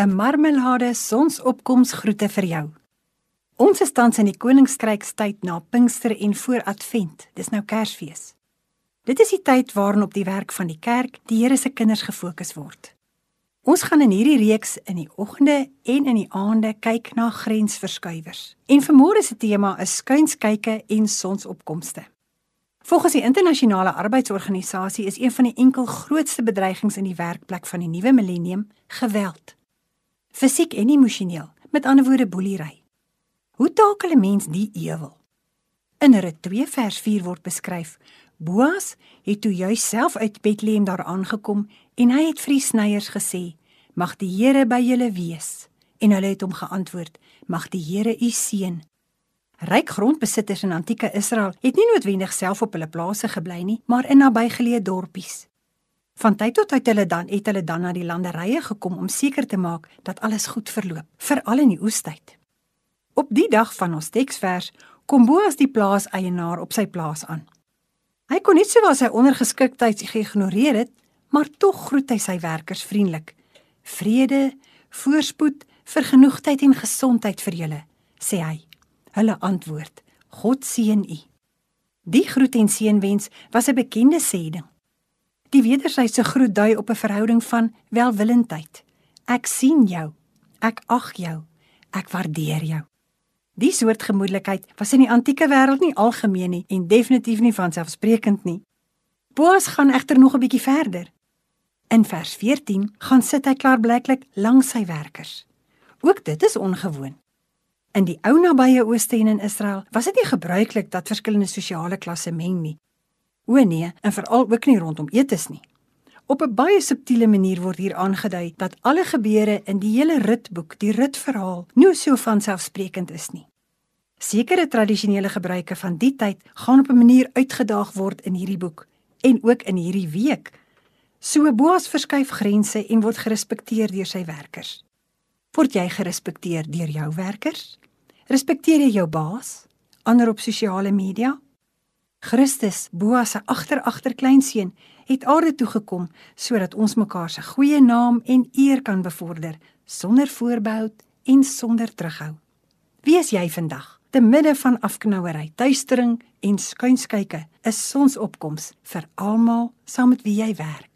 'n marmelade sonsopkoms groete vir jou. Ons is tans in die koningskrykstyd na Pinkster en voor Advent. Dis nou Kersfees. Dit is die tyd waarin op die werk van die kerk die Here se kinders gefokus word. Ons gaan in hierdie reeks in die oggende en in die aande kyk na grensverskuiwers. En vanmôre se tema is skuinskyke en sonsopkomste. Volgens die internasionale arbeidsorganisasie is een van die enkel grootste bedreigings in die werkplek van die nuwe millennium geweld. Fisiek en emosioneel, met ander woorde boelery. Hoe takel 'n mens die ewel? In Rut 2 vers 4 word beskryf: Boas het toe juis self uit Bethlehem daar aangekom en hy het vir die sneiers gesê: "Mag die Here by julle wees." En hulle het hom geantwoord: "Mag die Here u seën." Ryk grondbesitters in antieke Israel het nie noodwendig self op hulle plase gebly nie, maar in nabygeleë dorpies. Van tyd tot tyd hulle dan het hulle dan na die landerye gekom om seker te maak dat alles goed verloop, veral in die oestyd. Op die dag van ons teksvers kom Boas die plaaseienaar op sy plaas aan. Hy kon net sowel sy ondergeskiktheid geïgnoreer het, maar tog groet hy sy werkers vriendelik. Vrede, voorspoed, vergenoegdheid en gesondheid vir julle, sê hy. Hulle antwoord: God seën u. Die groet en seënwens was 'n bekende sêding. Die wederwysige groet dui op 'n verhouding van welwillendheid. Ek sien jou. Ek ag jou. Ek waardeer jou. Die soort gemoedelikheid was in die antieke wêreld nie algemeen nie en definitief nie vanselfsprekend nie. Boas gaan egter nog 'n bietjie verder. In vers 14 gaan sit hy klaarblyklik langs sy werkers. Ook dit is ongewoon. In die ou nabye ooste en in Israel was dit nie gebruiklik dat verskillende sosiale klasse meng nie. O nee, en veral ook nie rondom etes nie. Op 'n baie subtiele manier word hier aangedui dat alle gebeure in die hele ritboek, die ritverhaal, nie so vanselfsprekend is nie. Sekere tradisionele gebruike van die tyd gaan op 'n manier uitgedaag word in hierdie boek en ook in hierdie week. So Boas verskuif grense en word gerespekteer deur sy werkers. Word jy gerespekteer deur jou werkers? Respekteer jy jou baas? Ander op sosiale media? Christus, Boas se agter-agterkleinseun, het aarde toe gekom sodat ons mekaar se goeie naam en eer kan bevorder sonder voorbehou en sonder terughou. Wie is jy vandag? Te midde van afknouery, duistering en skuinskyke is sonsopkoms vir almal saam met wie jy werk.